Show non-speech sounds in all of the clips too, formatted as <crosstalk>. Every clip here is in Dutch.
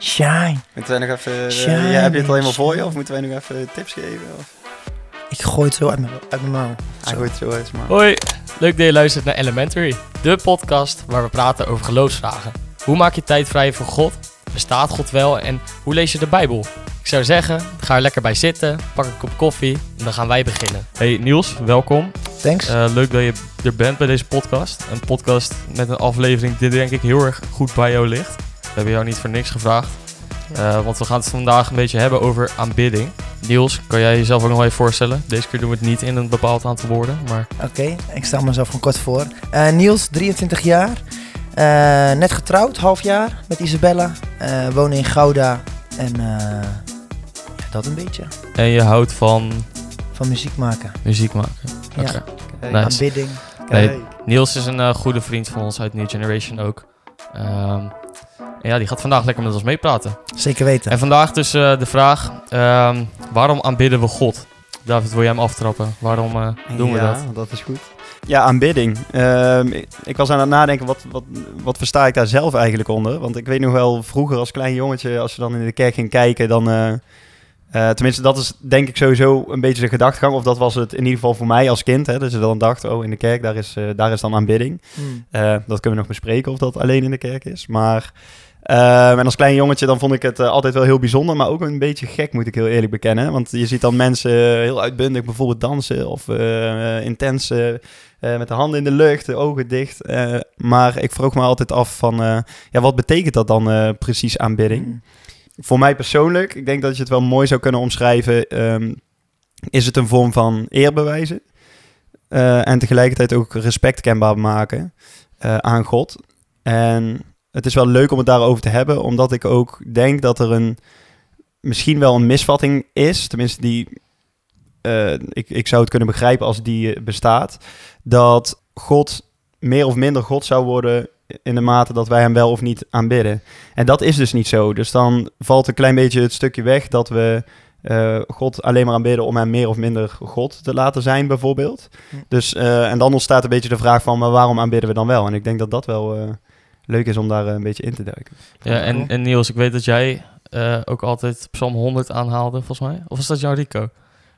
Shine. Moeten wij nog even... Shine, ja, heb je het al helemaal voor je? Of moeten wij nog even tips geven? Of? Ik gooi het zo uit mijn, uit mijn mouw. Hij gooit het zo uit, maar... Hoi, leuk dat je luistert naar Elementary, de podcast waar we praten over geloofsvragen. Hoe maak je tijd vrij voor God? Bestaat God wel en hoe lees je de Bijbel? Ik zou zeggen, ga er lekker bij zitten, pak een kop koffie en dan gaan wij beginnen. Hey Niels, welkom. Thanks. Eh, leuk dat je er bent bij deze podcast. Een podcast met een aflevering die denk ik heel erg goed bij jou ligt. We hebben jou niet voor niks gevraagd. Eh, want we gaan het vandaag een beetje hebben over aanbidding. Niels, kan jij jezelf ook nog even voorstellen? Deze keer doen we het niet in een bepaald aantal woorden, maar Oké, ik stel mezelf gewoon kort voor. Eh, Niels, 23 jaar. Eh, net getrouwd, half jaar met Isabella. Wonen in Gouda. En ja, dat een beetje. En je houdt van Van muziek maken. muziek maken. Ja. Nice. Aanbidding. Nee. Niels is een goede vriend van ons uit New Generation ook. Ehm, en ja, die gaat vandaag lekker met ons meepraten. Zeker weten. En vandaag dus eh, de vraag, ehm, waarom aanbidden we God? David, wil jij hem aftrappen? Waarom eh, doen we ja, dat? dat is goed. Ja, aanbidding. Ehm, ik, ik was aan het nadenken, wat, wat, wat versta ik daar zelf eigenlijk onder? Want ik weet nog wel, vroeger als klein jongetje, als je dan in de kerk ging kijken, dan... eh, eh, tenminste, dat is denk ik sowieso een beetje de gedachtegang. Of dat was het in ieder geval voor mij als kind. Hè, dus je dan dacht, oh, in de kerk, daar is, eh, daar is dan aanbidding. Hmm. Eh, dat kunnen we nog bespreken of dat alleen in de kerk is. Maar ehm, en als klein jongetje dan vond ik het eh, altijd wel heel bijzonder, maar ook een beetje gek moet ik heel eerlijk bekennen. Want je ziet dan mensen heel uitbundig bijvoorbeeld dansen of eh, intens met de handen in de lucht, de ogen dicht. Maar ik vroeg me altijd af van, ja, wat betekent dat dan precies aanbidding? Hmm. Voor mij persoonlijk, ik denk dat je het wel mooi zou kunnen omschrijven, ehm, is het een vorm van eerbewijzen. En tegelijkertijd ook respect kenbaar maken aan God. En het is wel leuk om het daarover te hebben, omdat ik ook denk dat er een misschien wel een misvatting is, tenminste die eh, ik, ik zou het kunnen begrijpen als die eh, bestaat, dat God meer of minder God zou worden in de mate dat wij hem wel of niet aanbidden. En dat is dus niet zo. Dus dan valt een klein beetje het stukje weg dat we eh, God alleen maar aanbidden om hem meer of minder God te laten zijn, bijvoorbeeld. Dus, en dan ontstaat een beetje de vraag van, maar waarom aanbidden we dan wel? En ik denk dat dat wel leuk is om daar eh, een beetje in te duiken. Ja, en, en Niels, ik weet dat jij eh, ook altijd Psalm 100 aanhaalde, volgens mij. Of was dat jouw Rico?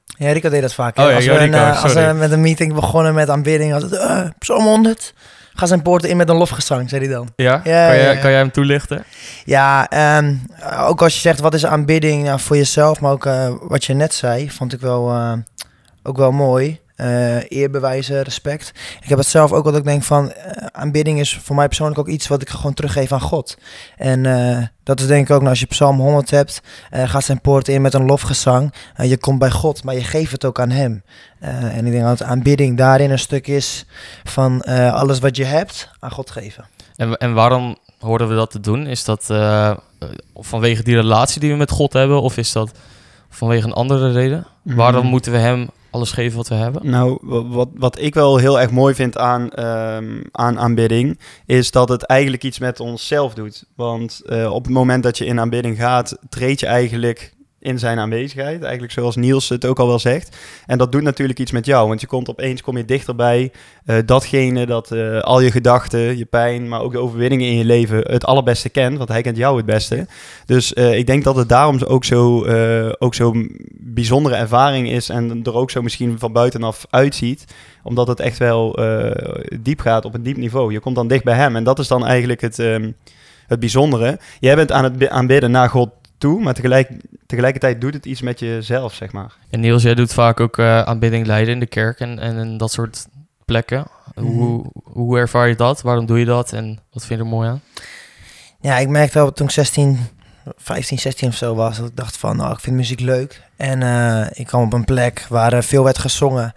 Ja, Rico deed dat vaak. Oh ja, als, we een, Rico, eh, als we met een meeting begonnen met aanbidding, was het Psalm 100. Ga zijn poorten in met een lofgezang, zei hij dan. Ja? Ja, kan, ja, jij, ja. kan jij hem toelichten? Ja, ehm, ook als je zegt wat is aanbidding nou, voor jezelf, maar ook eh, wat je net zei, vond ik wel, eh, ook wel mooi. Eh, eerbewijzen, respect. Ik heb het zelf ook wat ik denk van eh, aanbidding is voor mij persoonlijk ook iets wat ik gewoon teruggeef aan God. En eh, dat is denk ik ook, nou, als je Psalm 100 hebt, gaat zijn poort in met een lofgezang. Je komt bij God, maar je geeft het ook aan Hem. En ik denk dat aanbidding daarin een stuk is van alles wat je hebt aan God geven. En, en waarom horen we dat te doen? Is dat vanwege die relatie die we met God hebben? Of is dat vanwege een andere reden? Waarom Mm. moeten we hem alles geven wat we hebben? Nou, wa- wat, wat ik wel heel erg mooi vind aan, ehm, aan aanbidding, is dat het eigenlijk iets met onszelf doet. Want eh, op het moment dat je in aanbidding gaat, treed je eigenlijk in zijn aanwezigheid. Eigenlijk zoals Niels het ook al wel zegt. En dat doet natuurlijk iets met jou. Want je komt opeens kom je dichterbij eh, datgene dat eh, al je gedachten, je pijn, maar ook de overwinningen in je leven het allerbeste kent. Want hij kent jou het beste. Dus eh, ik denk dat het daarom ook zo ook zo'n bijzondere ervaring is. En er ook zo misschien van buitenaf uitziet. Omdat het echt wel diep gaat op een diep niveau. Je komt dan dicht bij hem. En dat is dan eigenlijk het, ehm, het bijzondere. Jij bent aan het bi- aanbidden naar God toe. Maar tegelijk, tegelijkertijd doet het iets met jezelf, zeg maar. En Niels, jij doet vaak ook eh, aanbidding leiden in de kerk en, en dat soort plekken. Hoe, hoe ervaar je dat? Waarom doe je dat? En wat vind je er mooi aan? Ja, ik merkte wel toen ik 16, 15, 16 of zo was, dat ik dacht van, nou, ik vind muziek leuk. En eh, ik kwam op een plek waar eh, veel werd gezongen.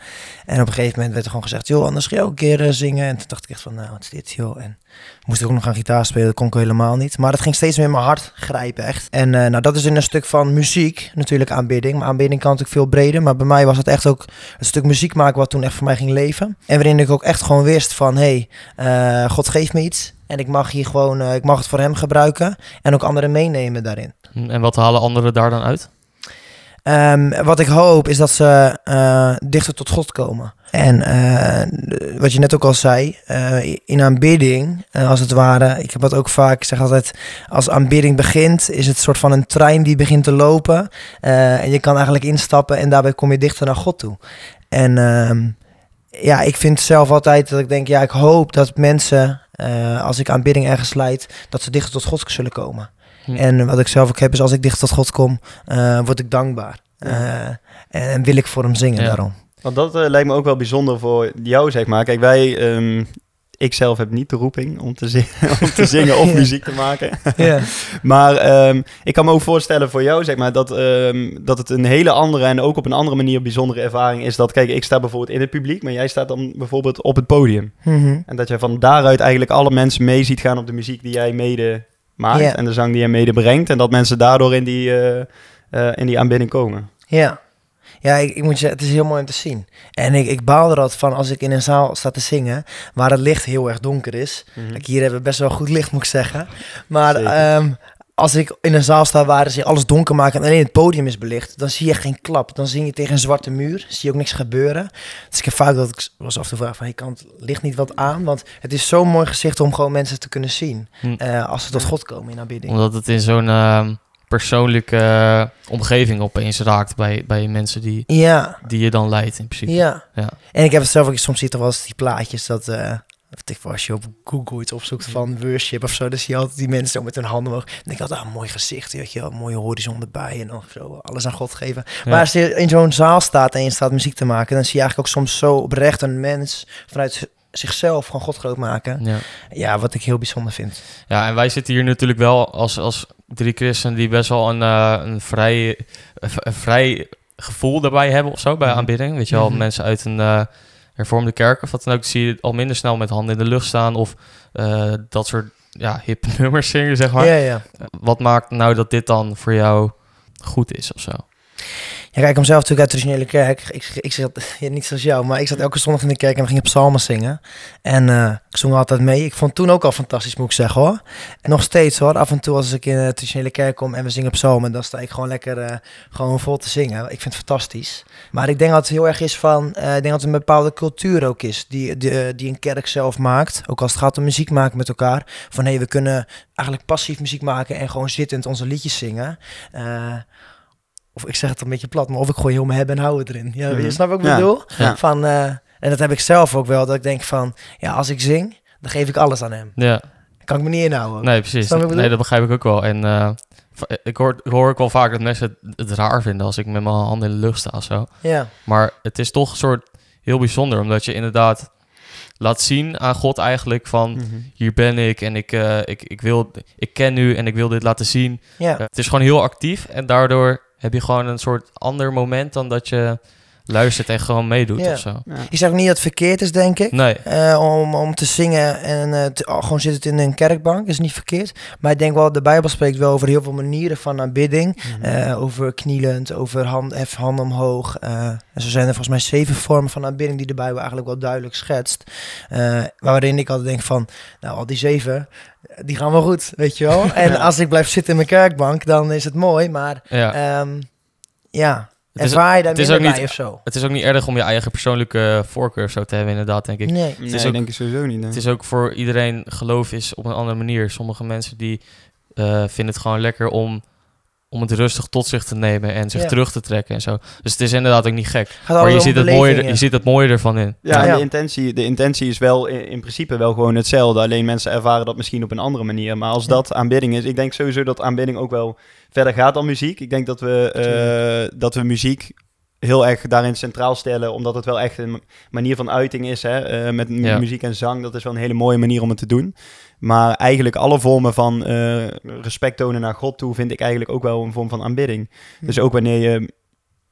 En op een gegeven moment werd er gewoon gezegd, joh, anders ga je ook een keer eh, zingen. En toen dacht ik echt van, nou, wat is dit, joh. En moest ik ook nog aan gitaar spelen, dat kon ik helemaal niet. Maar dat ging steeds meer in mijn hart grijpen, echt. En nou, dat is in een stuk van muziek, natuurlijk aanbidding. Maar aanbidding kan natuurlijk veel breder. Maar bij mij was het echt ook een stuk muziek maken wat toen echt voor mij ging leven. En waarin ik ook echt gewoon wist van, hé, hey, God geeft me iets. En ik mag hier gewoon, ik mag het voor hem gebruiken. En ook anderen meenemen daarin. En wat halen anderen daar dan uit? Ehm, wat ik hoop is dat ze eh, dichter tot God komen. En eh, wat je net ook al zei, eh, in aanbidding, als het ware, ik heb dat ook vaak, ik zeg altijd, als aanbidding begint, is het soort van een trein die begint te lopen. En je kan eigenlijk instappen en daarbij kom je dichter naar God toe. En ehm, ja, ik vind zelf altijd dat ik denk, ja, ik hoop dat mensen, als ik aanbidding ergens leid, dat ze dichter tot God zullen komen. Hm. En wat ik zelf ook heb, is als ik dichter tot God kom, eh, word ik dankbaar. Ja. Eh, en wil ik voor hem zingen Ja. daarom. Want dat eh, lijkt me ook wel bijzonder voor jou, zeg maar. Kijk, wij, ehm, ik zelf heb niet de roeping om te, zingen, <laughs> om te zingen of Ja. muziek te maken. Ja. <laughs> Maar ehm, ik kan me ook voorstellen voor jou, zeg maar, dat, ehm, dat het een hele andere en ook op een andere manier bijzondere ervaring is. Dat, kijk, ik sta bijvoorbeeld in het publiek, maar jij staat dan bijvoorbeeld op het podium. Mhm. En dat jij van daaruit eigenlijk alle mensen mee ziet gaan op de muziek die jij mede maakt en de zang die jij mede brengt. En dat mensen daardoor in die, eh, in die aanbidding komen. Ja. Ja, ik, ik moet je, het is heel mooi om te zien. En ik, ik baal er altijd van als ik in een zaal sta te zingen, waar het licht heel erg donker is. Kijk, hier hebben we best wel goed licht, moet ik zeggen. Maar. Als ik in een zaal sta waar ze alles donker maken en alleen het podium is belicht, dan zie je geen klap. Dan zing je tegen een zwarte muur, zie je ook niks gebeuren. Dus ik heb vaak dat ik was af en toe vraag van, hey, kan het licht niet wat aan? Want het is zo'n mooi gezicht om gewoon mensen te kunnen zien Hm. eh, als ze tot God komen in aanbidding. Omdat het in zo'n ehm, persoonlijke eh, omgeving opeens raakt bij, bij mensen die, Ja, die je dan leidt in principe. Ja. Ja. En ik heb het zelf ook, soms zie je toch wel eens die plaatjes dat, als je op Google iets opzoekt van worship of zo, dan zie je altijd die mensen zo met hun handen omhoog. Denk ik altijd, ah, mooi gezicht, weet je wel, mooie horizon erbij en dan zo alles aan God geven. Ja. Maar als je in zo'n zaal staat en je staat muziek te maken, dan zie je eigenlijk ook soms zo oprecht een mens vanuit zichzelf gewoon God groot maken. Ja. Ja, wat ik heel bijzonder vind. Ja, en wij zitten hier natuurlijk wel als, als drie christenen die best wel een, eh, een, vrij, een een vrij gevoel daarbij hebben of zo bij Mhm. aanbidding. Weet je wel, Mhm. mensen uit een eh, hervormde kerk of wat dan ook, zie je al minder snel met handen in de lucht staan of eh, dat soort ja, hip <laughs> nummers zingen, zeg maar. Ja, ja. Wat maakt nou dat dit dan voor jou goed is of zo? Ja, kijk, ik kom zelf natuurlijk uit de traditionele kerk. Ik, ik zat, <laughs> ja, niet zoals jou, maar ik zat elke zondag in de kerk en dan ging ik psalmen zingen. En eh, ik zong altijd mee. Ik vond het toen ook al fantastisch, moet ik zeggen hoor. En nog steeds hoor, af en toe als ik in de traditionele kerk kom en we zingen psalmen, dan sta ik gewoon lekker eh, gewoon vol te zingen. Ik vind het fantastisch. Maar ik denk dat het heel erg is van, eh, ik denk dat het een bepaalde cultuur ook is, die, die, die een kerk zelf maakt. Ook als het gaat om muziek maken met elkaar. Van hé, hey, we kunnen eigenlijk passief muziek maken en gewoon zittend onze liedjes zingen. Eh, of ik zeg het een beetje plat, maar of ik gooi heel mijn hebben en houden erin. Ja, Mhm. je snapt wat ik Ja, bedoel? ja. Van, eh, en dat heb ik zelf ook wel, dat ik denk van, ja, als ik zing, dan geef ik alles aan hem. Ja, kan ik me niet inhouden. ook. nee, precies. Nee, dat begrijp ik ook wel. En eh, v- ik, hoor, ik hoor ook wel vaak dat mensen het, het raar vinden als ik met mijn handen in de lucht sta of zo. Ja, Maar het is toch een soort heel bijzonder, omdat je inderdaad laat zien aan God eigenlijk van Mhm. hier ben ik en ik, eh, ik, ik, wil, ik ken u en ik wil dit laten zien. ja. Eh, het is gewoon heel actief en daardoor heb je gewoon een soort ander moment dan dat je luistert en gewoon meedoet Ja. of zo. Ja. Ik zeg ook niet dat het verkeerd is, denk ik. Nee, eh, om, om te zingen en eh, te- oh, gewoon zitten in een kerkbank is niet verkeerd. Maar ik denk wel, de Bijbel spreekt wel over heel veel manieren van aanbidding. Mhm. Eh, over knielend, over hand, hef handen omhoog. eh, en zo zijn er volgens mij zeven vormen van aanbidding die de Bijbel eigenlijk wel duidelijk schetst. Eh, waarin ik altijd denk van, nou al die zeven, die gaan wel goed, weet je wel. <laughs> En Ja. als ik blijf zitten in mijn kerkbank, dan is het mooi. Maar ja. ehm, ja, Het is- ervaar je daar het is minder ook bij niet- of zo? Het is ook niet erg om je eigen persoonlijke voorkeur of zo te hebben inderdaad, denk ik. Nee. Nee, is ook- denk ik sowieso niet. nee. Het is ook voor iedereen geloof is op een andere manier. Sommige mensen die eh, vinden het gewoon lekker om, om het rustig tot zich te nemen en zich Ja. terug te trekken en zo. Dus het is inderdaad ook niet gek. Gaat Maar je ziet, het beleving, mooie, ja. je ziet het mooie ervan in. Ja. De, intentie, de intentie is wel in, in principe wel gewoon hetzelfde. Alleen mensen ervaren dat misschien op een andere manier. Maar als Ja. dat aanbidding is, ik denk sowieso dat aanbidding ook wel verder gaat dan muziek. Ik denk dat we, eh, dat we muziek heel erg daarin centraal stellen, omdat het wel echt een manier van uiting is. Hè? Eh, met muziek en zang, dat is wel een hele mooie manier om het te doen. Maar eigenlijk alle vormen van eh, respect tonen naar God toe, vind ik eigenlijk ook wel een vorm van aanbidding. Dus ook wanneer je,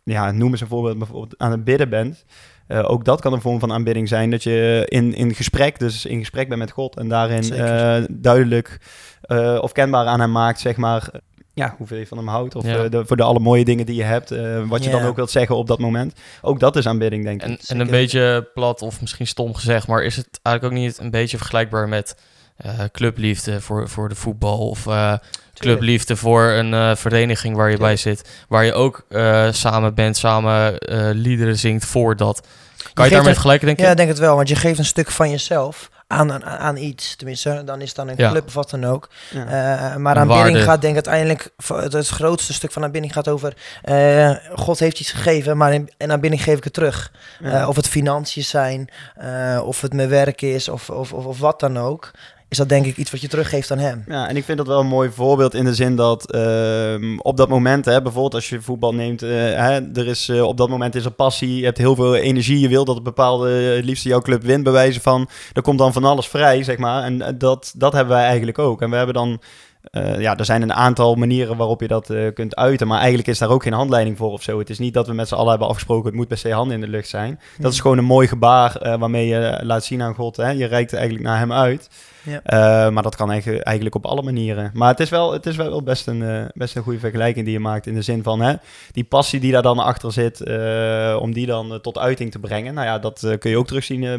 ja, noem eens een voorbeeld, bijvoorbeeld aan het bidden bent. eh, ook dat kan een vorm van aanbidding zijn. Dat je in, in gesprek, dus in gesprek bent met God. En daarin eh, duidelijk eh, of kenbaar aan hem maakt, zeg maar. Ja, hoeveel je van hem houdt. Of Ja. de, voor de alle mooie dingen die je hebt. eh, wat je Ja. dan ook wilt zeggen op dat moment. Ook dat is aanbidding, denk ik. En, een beetje plat of misschien stom gezegd, maar is het eigenlijk ook niet een beetje vergelijkbaar met eh, clubliefde voor, voor de voetbal of eh, clubliefde voor een eh, vereniging waar je bij zit, waar je ook eh, samen bent, samen eh, liederen zingt voor dat je geeft daarmee vergelijken, denk je? Ja, ik denk het wel. Want je geeft een stuk van jezelf aan, aan, aan iets. Tenminste, dan is het dan een Ja. club of wat dan ook. Ja. Eh, maar Een aanbidding waarde. gaat denk ik uiteindelijk... Het, het grootste stuk van aanbidding gaat over... eh, God heeft iets gegeven, maar in, in aanbidding geef ik het terug. Ja. Eh, of het financiën zijn, eh, of het mijn werk is, of, of, of, of wat dan ook. Is dat denk ik iets wat je teruggeeft aan hem. Ja, en ik vind dat wel een mooi voorbeeld in de zin dat ehm, op dat moment, hè, bijvoorbeeld als je voetbal neemt, eh, hè, er is, eh, op dat moment is er passie, je hebt heel veel energie, je wil dat een bepaalde, eh, het liefst jouw club wint, bij wijze van, er komt dan van alles vrij, zeg maar. En eh, dat, dat hebben wij eigenlijk ook. En we hebben dan, eh, ja, er zijn een aantal manieren waarop je dat eh, kunt uiten, maar eigenlijk is daar ook geen handleiding voor of zo. Het is niet dat we met z'n allen hebben afgesproken, het moet per se handen in de lucht zijn. Dat is gewoon een mooi gebaar eh, waarmee je laat zien aan God, hè. je reikt eigenlijk naar hem uit. Ja. Eh, maar dat kan eigenlijk, eigenlijk op alle manieren. Maar het is wel, het is wel best, een, best een goede vergelijking die je maakt. In de zin van hè, die passie die daar dan achter zit. eh, om die dan tot uiting te brengen. Nou ja, dat eh, kun je ook terugzien eh,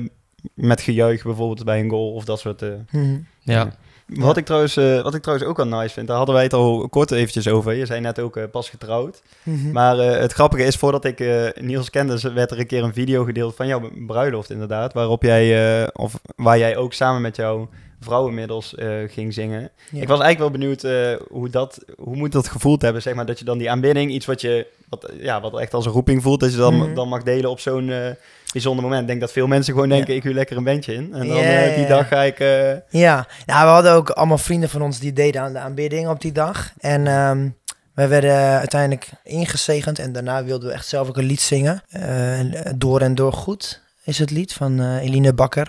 met gejuich bijvoorbeeld bij een goal of dat soort. eh, Mhm. Ja. Wat, ik trouwens, eh, wat ik trouwens ook wel nice vind. Daar hadden wij het al kort eventjes over. Je zei net ook eh, pas getrouwd. Mhm. Maar eh, het grappige is, voordat ik Niels kende, werd er een keer een video gedeeld van jouw bruiloft inderdaad. Waarop jij, of waar jij ook samen met jouw vrouw inmiddels eh, ging zingen. Ja. Ik was eigenlijk wel benieuwd eh, hoe, dat, hoe moet dat gevoeld hebben, zeg maar, dat je dan die aanbidding, iets wat je, wat, ja, wat echt als een roeping voelt, dat je dan, Mhm. dan mag delen op zo'n eh, bijzonder moment. Ik denk dat veel mensen gewoon denken, ik huur lekker een bandje in. En dan die dag ga ik... Ja, nou, we hadden ook allemaal vrienden van ons die deden aan de aanbidding op die dag. En ehm wij werden uiteindelijk ingezegend en daarna wilden we echt zelf ook een lied zingen. Door en door goed is het lied van eh, Eline Bakker.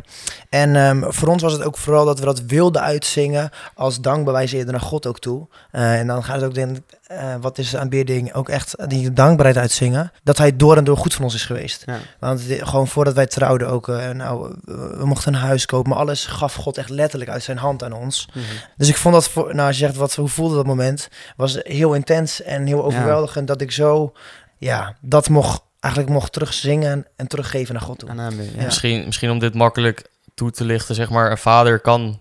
En ehm, voor ons was het ook vooral dat we dat wilden uitzingen als dankbewijs eerder naar God ook toe. Eh, en dan gaat het ook, denk eh, wat is de aanbidding, ook echt die dankbaarheid uitzingen. Dat hij door en door goed van ons is geweest. ja. Want gewoon voordat wij trouwden ook, nou, we we mochten een huis kopen, maar alles gaf God echt letterlijk uit zijn hand aan ons. Mhm. Dus ik vond dat, voor, nou als je zegt, wat, hoe voelde dat moment, was heel intens en heel overweldigend dat ik zo, ja, dat mocht, eigenlijk mocht terugzingen en teruggeven naar God toe. Aan. Ja. Misschien, misschien om dit makkelijk toe te lichten, zeg maar, een vader kan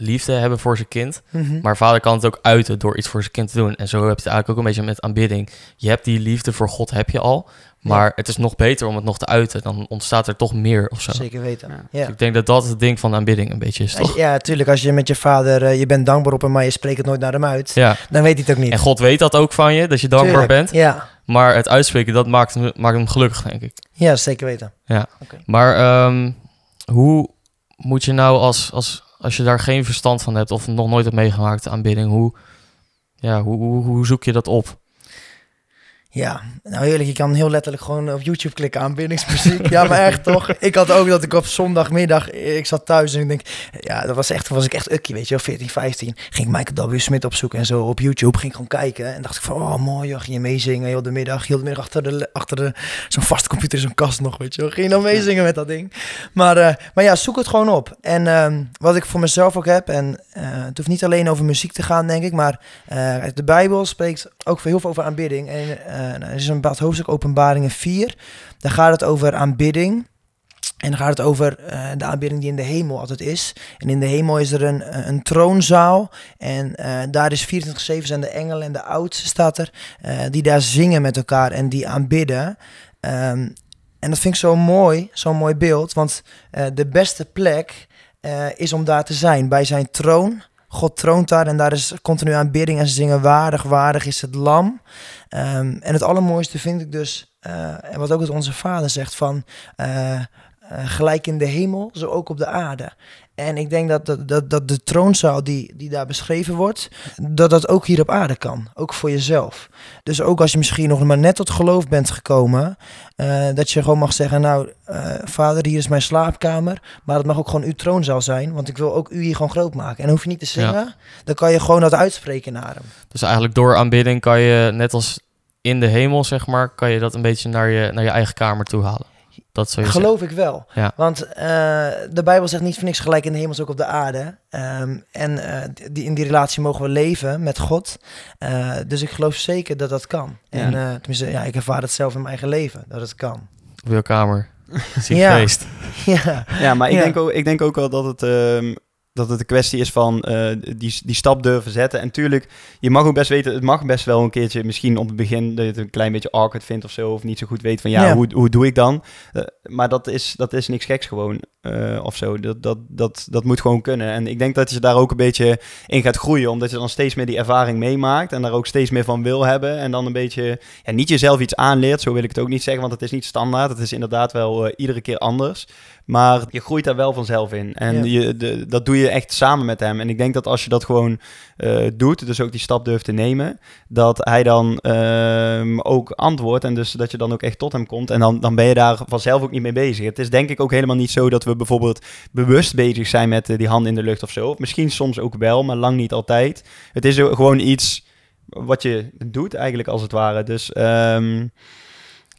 liefde hebben voor zijn kind, Mhm. maar vader kan het ook uiten door iets voor zijn kind te doen. En zo heb je het eigenlijk ook een beetje met aanbidding. Je hebt die liefde voor God, heb je al, maar het is nog beter om het nog te uiten. Dan ontstaat er toch meer of zo. Zeker weten. Ja. Ja. Dus ik denk dat dat het ding van aanbidding een beetje is, toch? ja, tuurlijk. Als je met je vader, eh, je bent dankbaar op hem, maar je spreekt het nooit naar hem uit, Ja, dan weet hij het ook niet. en God weet dat ook van je, dat je dankbaar Tuurlijk. bent. Ja. Maar het uitspreken, dat maakt hem, maakt hem gelukkig, denk ik. ja, zeker weten. Maar ehm, hoe moet je nou als, als, als je daar geen verstand van hebt of nog nooit hebt meegemaakt, aanbidding, hoe, ja, hoe, hoe, hoe zoek je dat op? Ja, nou eerlijk, je kan heel letterlijk gewoon op YouTube klikken aanbiddingsmuziek. ja, maar echt toch? Ik had ook dat ik op zondagmiddag, ik zat thuis en ik denk, ja, dat was echt, was ik echt ukkie, weet je wel, 14, 15. Ging ik Michael W. Smith opzoeken en zo op YouTube, ging ik gewoon kijken en dacht ik van, oh mooi, joh, ging je meezingen heel de middag, heel de middag achter, de, achter de, zo'n vaste computer zo'n kast nog, weet je wel. Ging je dan meezingen met dat ding. Maar, eh, maar ja, zoek het gewoon op. En ehm, wat ik voor mezelf ook heb, en eh, het hoeft niet alleen over muziek te gaan, denk ik, maar eh, de Bijbel spreekt ook heel veel over aanbidding. En nou, er is een bepaald hoofdstuk, Openbaringen 4. Daar gaat het over aanbidding. En dan gaat het over eh, de aanbidding die in de hemel altijd is. En in de hemel is er een, een troonzaal. En eh, daar is 24-7 zijn de engelen en de oudsten staat er. eh, die daar zingen met elkaar en die aanbidden. Ehm, en dat vind ik zo mooi, zo'n mooi beeld. Want eh, de beste plek eh, is om daar te zijn, bij zijn troon. God troont daar en daar is continu aanbidding en ze zingen waardig, waardig is het lam. Ehm, en het allermooiste vind ik dus, eh, en wat ook het onze vader zegt van, eh, eh, gelijk in de hemel, zo ook op de aarde. En ik denk dat, dat, dat, dat de troonzaal die, die daar beschreven wordt, dat dat ook hier op aarde kan. Ook voor jezelf. Dus ook als je misschien nog maar net tot geloof bent gekomen, eh, dat je gewoon mag zeggen, nou eh, vader, hier is mijn slaapkamer, maar het mag ook gewoon uw troonzaal zijn, want ik wil ook u hier gewoon groot maken. En hoef je niet te zingen, dan kan je gewoon dat uitspreken naar hem. Dus eigenlijk door aanbidding kan je, net als in de hemel, zeg maar, kan je dat een beetje naar je, naar je eigen kamer toe halen. Dat zou je Geloof ik wel. Ja. Want eh, de Bijbel zegt niet voor niks gelijk in de hemel, is ook op de aarde. Ehm, en eh, die, in die relatie mogen we leven met God. Eh, dus ik geloof zeker dat dat kan. Ja. En eh, tenminste, ja, ik ervaar het zelf in mijn eigen leven, dat het kan. Op je kamer. <laughs> Zie Ja. feest. <laughs> ja. Ja, maar ik, Ja. Denk ook, ik denk ook wel dat het... ehm, dat het een kwestie is van eh, die, die stap durven zetten. En tuurlijk, je mag ook best weten, het mag best wel een keertje, misschien op het begin dat je het een klein beetje awkward vindt of zo, of niet zo goed weet van ja, Ja. Hoe, hoe doe ik dan? Eh, maar dat is, dat is niks geks gewoon, eh, of zo. Dat, dat, dat, dat moet gewoon kunnen. En ik denk dat je daar ook een beetje in gaat groeien, omdat je dan steeds meer die ervaring meemaakt en daar ook steeds meer van wil hebben. En dan een beetje, ja, niet jezelf iets aanleert, zo wil ik het ook niet zeggen, want het is niet standaard. Het is inderdaad wel iedere keer anders. Maar je groeit daar wel vanzelf in. En Ja. je, de, dat doe je echt samen met hem. En ik denk dat als je dat gewoon eh, doet, dus ook die stap durft te nemen, dat hij dan ehm, ook antwoordt. En dus dat je dan ook echt tot hem komt. En dan, dan ben je daar vanzelf ook niet mee bezig. Het is denk ik ook helemaal niet zo dat we bijvoorbeeld bewust bezig zijn met eh, die hand in de lucht of zo. Of misschien soms ook wel, maar lang niet altijd. Het is gewoon iets wat je doet eigenlijk als het ware. Dus ehm,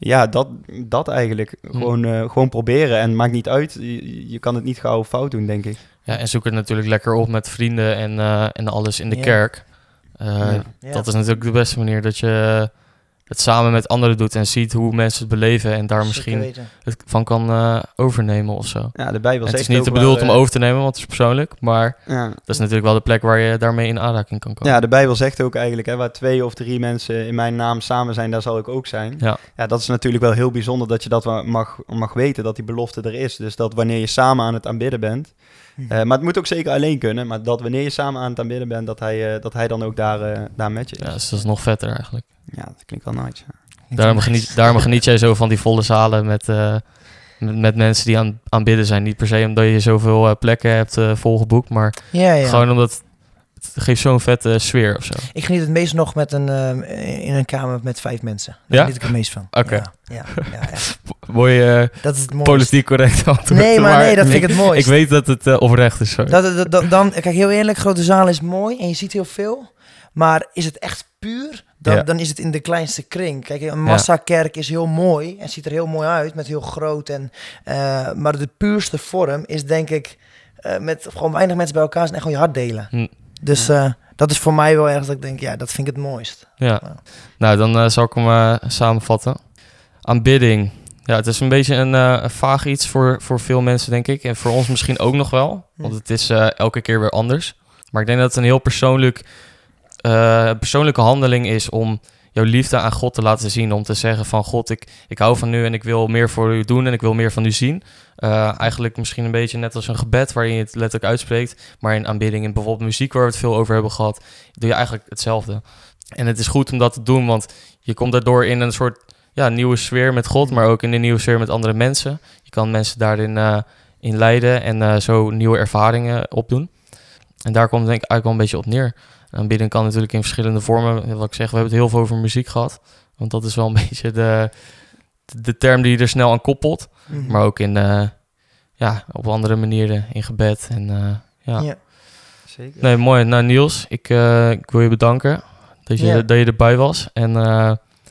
ja, dat, dat eigenlijk. Hm. Gewoon, eh, gewoon proberen en maakt niet uit. Je, je kan het niet gauw fout doen, denk ik. Ja, en zoek het natuurlijk lekker op met vrienden en, eh, en alles in de Ja. kerk. Eh, Ja. Ja. Dat is natuurlijk de beste manier dat je het samen met anderen doet en ziet hoe mensen het beleven en daar misschien het van kan eh, overnemen of zo. Ja, de Bijbel En het zegt is niet de bedoeld om eh, over te nemen, want het is persoonlijk, maar Ja. dat is natuurlijk wel de plek waar je daarmee in aanraking kan komen. ja, de Bijbel zegt ook eigenlijk, hè, waar twee of drie mensen in mijn naam samen zijn, daar zal ik ook zijn. Ja. Ja, dat is natuurlijk wel heel bijzonder dat je dat mag, mag weten, dat die belofte er is. Dus dat wanneer je samen aan het aanbidden bent, Eh, maar het moet ook zeker alleen kunnen, maar dat wanneer je samen aan het aanbidden bent, dat hij, eh, dat hij dan ook daar, eh, daar met je is. Ja, dus dat is nog vetter eigenlijk. Ja, dat klinkt wel nice. ja. Daarom geniet, daarom geniet jij zo van die volle zalen met, eh, met, met mensen die aan aanbidden zijn. Niet per se omdat je zoveel eh, plekken hebt eh, volgeboekt, maar Ja, ja. gewoon omdat het geeft zo'n vette sfeer of zo. Ik geniet het meest nog met een, eh, in een kamer met vijf mensen. Daar Ja? geniet ik het meest van. Oké. Ja, ja, ja. <laughs> Mooie eh, Dat is het politiek correct antwoord. Nee, maar nee, dat vind ik het mooist. Ik weet dat het eh, oprecht is. Sorry. Dat, dat, dat- dan, kijk, heel eerlijk, grote zaal is mooi en je ziet heel veel. Maar is het echt puur, dan, Ja. dan is het in de kleinste kring. Kijk, een massakerk is heel mooi en ziet er heel mooi uit, met heel groot. En, maar de puurste vorm is denk ik, met gewoon weinig mensen bij elkaar zijn en gewoon je hart delen. Hm. Dus eh, dat is voor mij wel erg dat ik denk, ja, dat vind ik het mooist. Ja. Nou, dan eh, zal ik hem eh, samenvatten. Aanbidding. Ja, het is een beetje een, een vaag iets voor, voor veel mensen, denk ik. En voor ons misschien ook nog wel. Want het is elke keer weer anders. Maar ik denk dat het een heel persoonlijk, persoonlijke handeling is om jouw liefde aan God te laten zien. Om te zeggen van God, ik, ik hou van u en ik wil meer voor u doen en ik wil meer van u zien. Eh, eigenlijk misschien een beetje net als een gebed waar je het letterlijk uitspreekt. Maar in aanbidding, in bijvoorbeeld muziek waar we het veel over hebben gehad, doe je eigenlijk hetzelfde. En het is goed om dat te doen, want je komt daardoor in een soort ja, nieuwe sfeer met God, maar ook in een nieuwe sfeer met andere mensen. Je kan mensen daarin eh, in leiden en eh, zo nieuwe ervaringen opdoen. En daar komt denk ik eigenlijk wel een beetje op neer. Aanbidding kan natuurlijk in verschillende vormen. Wat ik zeg, we hebben het heel veel over muziek gehad. Want dat is wel een <laughs> beetje de, de term die je er snel aan koppelt. Mhm. Maar ook in, eh, ja, op andere manieren, in gebed. En, eh, ja. Ja. Zeker. Nee, mooi. Nou, Niels, ik, eh, ik wil je bedanken dat je, Ja. dat je erbij was. En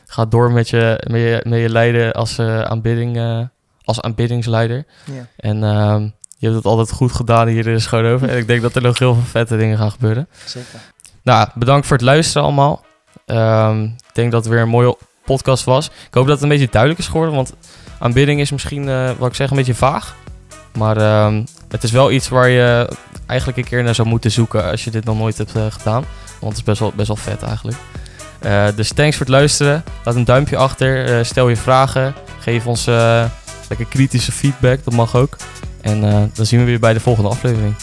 ga door met je, met je, met je leiden als, aanbidding, als aanbiddingsleider. Ja. En ehm, je hebt het altijd goed gedaan hier in de Schoonhoven. En ik denk dat er nog heel veel vette dingen gaan gebeuren. Zeker. Nou, bedankt voor het luisteren allemaal. Ehm, ik denk dat het weer een mooie podcast was. Ik hoop dat het een beetje duidelijk is geworden, want aanbidding is misschien, eh, wat ik zeg, een beetje vaag. Maar ehm, het is wel iets waar je eigenlijk een keer naar zou moeten zoeken als je dit nog nooit hebt eh, gedaan. Want het is best wel, best wel vet eigenlijk. Eh, dus thanks voor het luisteren. Laat een duimpje achter. stel je vragen. Geef ons lekker kritische feedback. Dat mag ook. En dan zien we weer bij de volgende aflevering.